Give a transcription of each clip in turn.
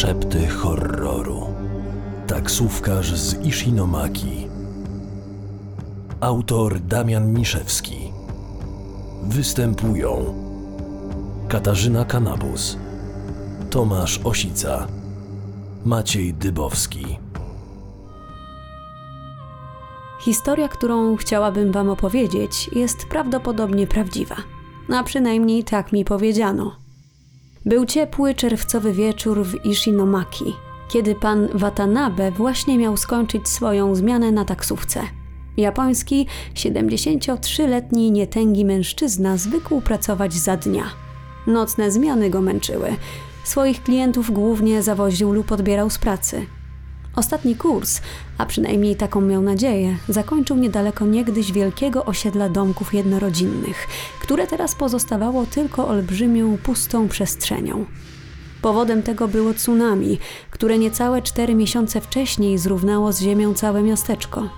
Szepty horroru. Taksówkarz z Ishinomaki. Autor Damian Niszewski. Występują Katarzyna Kanabus, Tomasz Osica, Maciej Dybowski. Historia, którą chciałabym Wam opowiedzieć, jest prawdopodobnie prawdziwa. A przynajmniej tak mi powiedziano. Był ciepły czerwcowy wieczór w Ishinomaki, kiedy pan Watanabe właśnie miał skończyć swoją zmianę na taksówce. Japoński, 73-letni nietęgi mężczyzna zwykł pracować za dnia. Nocne zmiany go męczyły. Swoich klientów głównie zawoził lub odbierał z pracy. Ostatni kurs, a przynajmniej taką miał nadzieję, zakończył niedaleko niegdyś wielkiego osiedla domków jednorodzinnych, które teraz pozostawało tylko olbrzymią, pustą przestrzenią. Powodem tego było tsunami, które niecałe cztery miesiące wcześniej zrównało z ziemią całe miasteczko.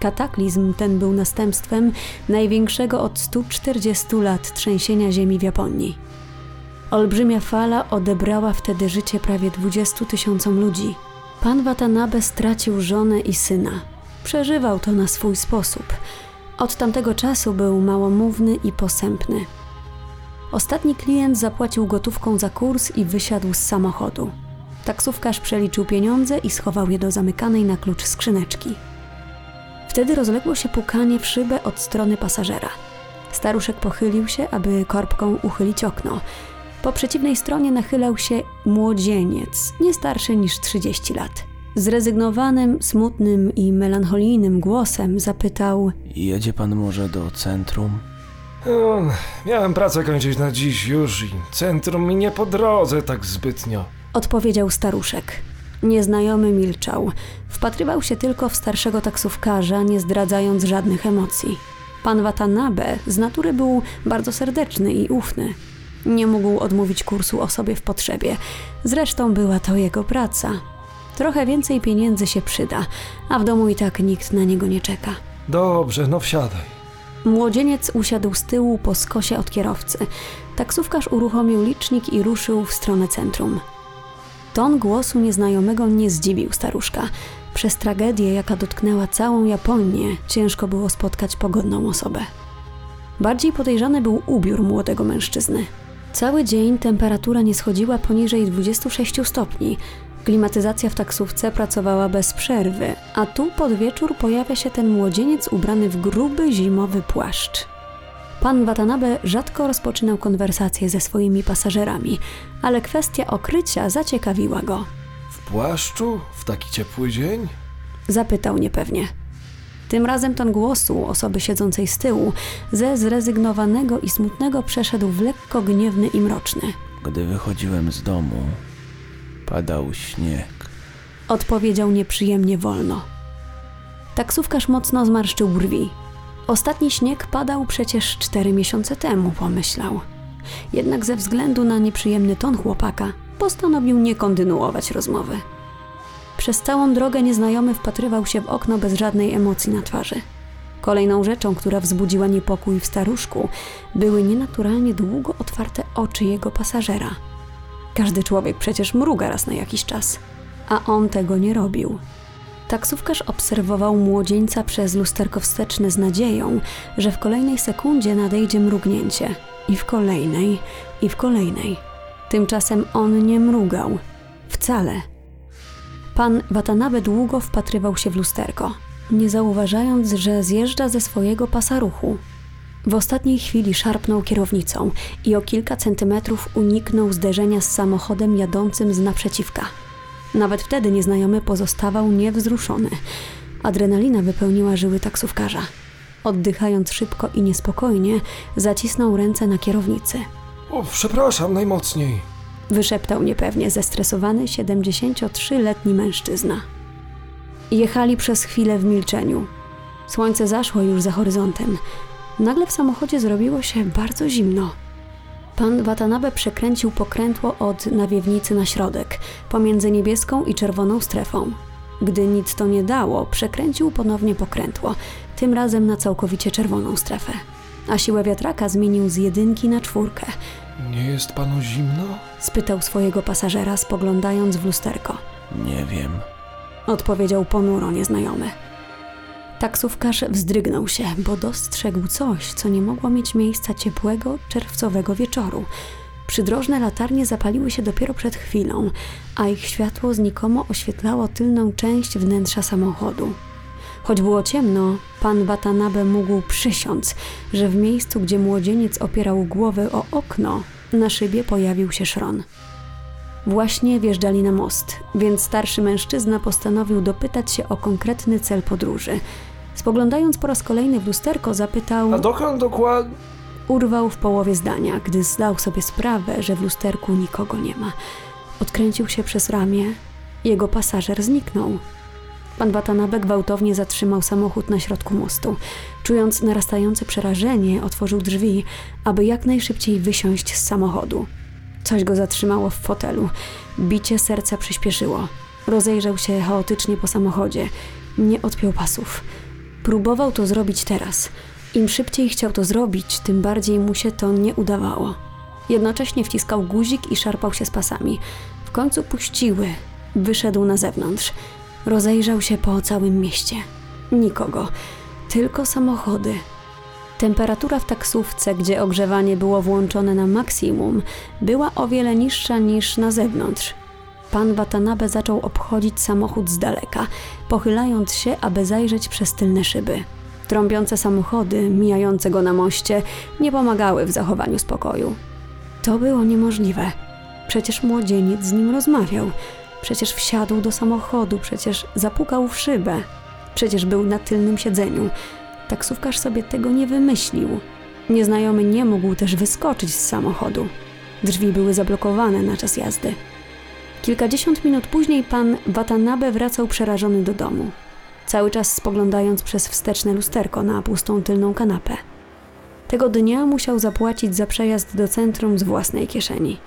Kataklizm ten był następstwem największego od 140 lat trzęsienia ziemi w Japonii. Olbrzymia fala odebrała wtedy życie prawie 20 tysiącom ludzi. Pan Watanabe stracił żonę i syna. Przeżywał to na swój sposób. Od tamtego czasu był małomówny i posępny. Ostatni klient zapłacił gotówką za kurs i wysiadł z samochodu. Taksówkarz przeliczył pieniądze i schował je do zamykanej na klucz skrzyneczki. Wtedy rozległo się pukanie w szybę od strony pasażera. Staruszek pochylił się, aby korbką uchylić okno. Po przeciwnej stronie nachylał się młodzieniec, nie starszy niż 30 lat. Zrezygnowanym, smutnym i melancholijnym głosem zapytał: Jedzie pan może do centrum? O, miałem pracę kończyć na dziś już i centrum mi nie po drodze tak zbytnio. Odpowiedział staruszek. Nieznajomy milczał. Wpatrywał się tylko w starszego taksówkarza, nie zdradzając żadnych emocji. Pan Watanabe z natury był bardzo serdeczny i ufny. Nie mógł odmówić kursu osobie w potrzebie. Zresztą była to jego praca. Trochę więcej pieniędzy się przyda, a w domu i tak nikt na niego nie czeka. Dobrze, no wsiadaj. Młodzieniec usiadł z tyłu po skosie od kierowcy. Taksówkarz uruchomił licznik i ruszył w stronę centrum. Ton głosu nieznajomego nie zdziwił staruszka. Przez tragedię, jaka dotknęła całą Japonię, ciężko było spotkać pogodną osobę. Bardziej podejrzany był ubiór młodego mężczyzny. Cały dzień temperatura nie schodziła poniżej 26 stopni. Klimatyzacja w taksówce pracowała bez przerwy, a tu pod wieczór pojawia się ten młodzieniec ubrany w gruby zimowy płaszcz. Pan Watanabe rzadko rozpoczynał konwersacje ze swoimi pasażerami, ale kwestia okrycia zaciekawiła go. W płaszczu? W taki ciepły dzień? Zapytał niepewnie. Tym razem ton głosu osoby siedzącej z tyłu ze zrezygnowanego i smutnego przeszedł w lekko gniewny i mroczny. Gdy wychodziłem z domu, padał śnieg. Odpowiedział nieprzyjemnie wolno. Taksówkarz mocno zmarszczył brwi. Ostatni śnieg padał przecież cztery miesiące temu, pomyślał. Jednak ze względu na nieprzyjemny ton chłopaka, postanowił nie kontynuować rozmowy. Przez całą drogę nieznajomy wpatrywał się w okno bez żadnej emocji na twarzy. Kolejną rzeczą, która wzbudziła niepokój w staruszku, były nienaturalnie długo otwarte oczy jego pasażera. Każdy człowiek przecież mruga raz na jakiś czas, a on tego nie robił. Taksówkarz obserwował młodzieńca przez lusterko wsteczne z nadzieją, że w kolejnej sekundzie nadejdzie mrugnięcie. I w kolejnej, i w kolejnej. Tymczasem on nie mrugał. Wcale. Pan Watanabe długo wpatrywał się w lusterko, nie zauważając, że zjeżdża ze swojego pasa ruchu. W ostatniej chwili szarpnął kierownicą i o kilka centymetrów uniknął zderzenia z samochodem jadącym z naprzeciwka. Nawet wtedy nieznajomy pozostawał niewzruszony. Adrenalina wypełniła żyły taksówkarza. Oddychając szybko i niespokojnie, zacisnął ręce na kierownicy. O, przepraszam najmocniej. Wyszeptał niepewnie zestresowany 73-letni mężczyzna. Jechali przez chwilę w milczeniu. Słońce zaszło już za horyzontem. Nagle w samochodzie zrobiło się bardzo zimno. Pan Watanabe przekręcił pokrętło od nawiewnicy na środek, pomiędzy niebieską i czerwoną strefą. Gdy nic to nie dało, przekręcił ponownie pokrętło, tym razem na całkowicie czerwoną strefę. A siłę wiatraka zmienił z jedynki na czwórkę. Nie jest panu zimno? spytał swojego pasażera, spoglądając w lusterko. Nie wiem. Odpowiedział ponuro nieznajomy. Taksówkarz wzdrygnął się, bo dostrzegł coś, co nie mogło mieć miejsca ciepłego, czerwcowego wieczoru. Przydrożne latarnie zapaliły się dopiero przed chwilą, a ich światło znikomo oświetlało tylną część wnętrza samochodu. Choć było ciemno, pan Watanabe mógł przysiąc, że w miejscu, gdzie młodzieniec opierał głowę o okno, na szybie pojawił się szron. Właśnie wjeżdżali na most, więc starszy mężczyzna postanowił dopytać się o konkretny cel podróży. Spoglądając po raz kolejny w lusterko, zapytał. A dokąd dokładnie? Urwał w połowie zdania, gdy zdał sobie sprawę, że w lusterku nikogo nie ma. Odkręcił się przez ramię. Jego pasażer zniknął. Pan Watanabe gwałtownie zatrzymał samochód na środku mostu. Czując narastające przerażenie, otworzył drzwi, aby jak najszybciej wysiąść z samochodu. Coś go zatrzymało w fotelu. Bicie serca przyspieszyło. Rozejrzał się chaotycznie po samochodzie. Nie odpiął pasów. Próbował to zrobić teraz. Im szybciej chciał to zrobić, tym bardziej mu się to nie udawało. Jednocześnie wciskał guzik i szarpał się z pasami. W końcu puściły. Wyszedł na zewnątrz. Rozejrzał się po całym mieście. Nikogo. Tylko samochody. Temperatura w taksówce, gdzie ogrzewanie było włączone na maksimum, była o wiele niższa niż na zewnątrz. Pan Watanabe zaczął obchodzić samochód z daleka, pochylając się, aby zajrzeć przez tylne szyby. Trąbiące samochody, mijające go na moście, nie pomagały w zachowaniu spokoju. To było niemożliwe. Przecież młodzieniec z nim rozmawiał. Przecież wsiadł do samochodu, przecież zapukał w szybę. Przecież był na tylnym siedzeniu. Taksówkarz sobie tego nie wymyślił. Nieznajomy nie mógł też wyskoczyć z samochodu. Drzwi były zablokowane na czas jazdy. Kilkadziesiąt minut później pan Watanabe wracał przerażony do domu, cały czas spoglądając przez wsteczne lusterko na pustą tylną kanapę. Tego dnia musiał zapłacić za przejazd do centrum z własnej kieszeni.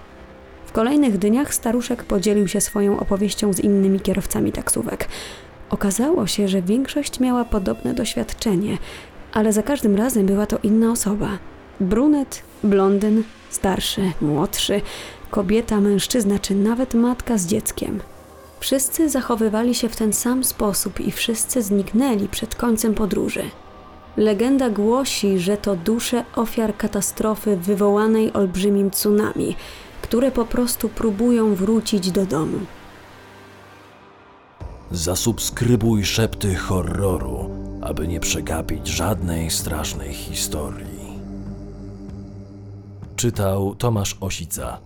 Kolejnych dniach staruszek podzielił się swoją opowieścią z innymi kierowcami taksówek. Okazało się, że większość miała podobne doświadczenie, ale za każdym razem była to inna osoba. Brunet, blondyn, starszy, młodszy, kobieta, mężczyzna czy nawet matka z dzieckiem. Wszyscy zachowywali się w ten sam sposób i wszyscy zniknęli przed końcem podróży. Legenda głosi, że to dusze ofiar katastrofy wywołanej olbrzymim tsunami, które po prostu próbują wrócić do domu. Zasubskrybuj szepty horroru, aby nie przegapić żadnej strasznej historii. Czytał Tomasz Osica.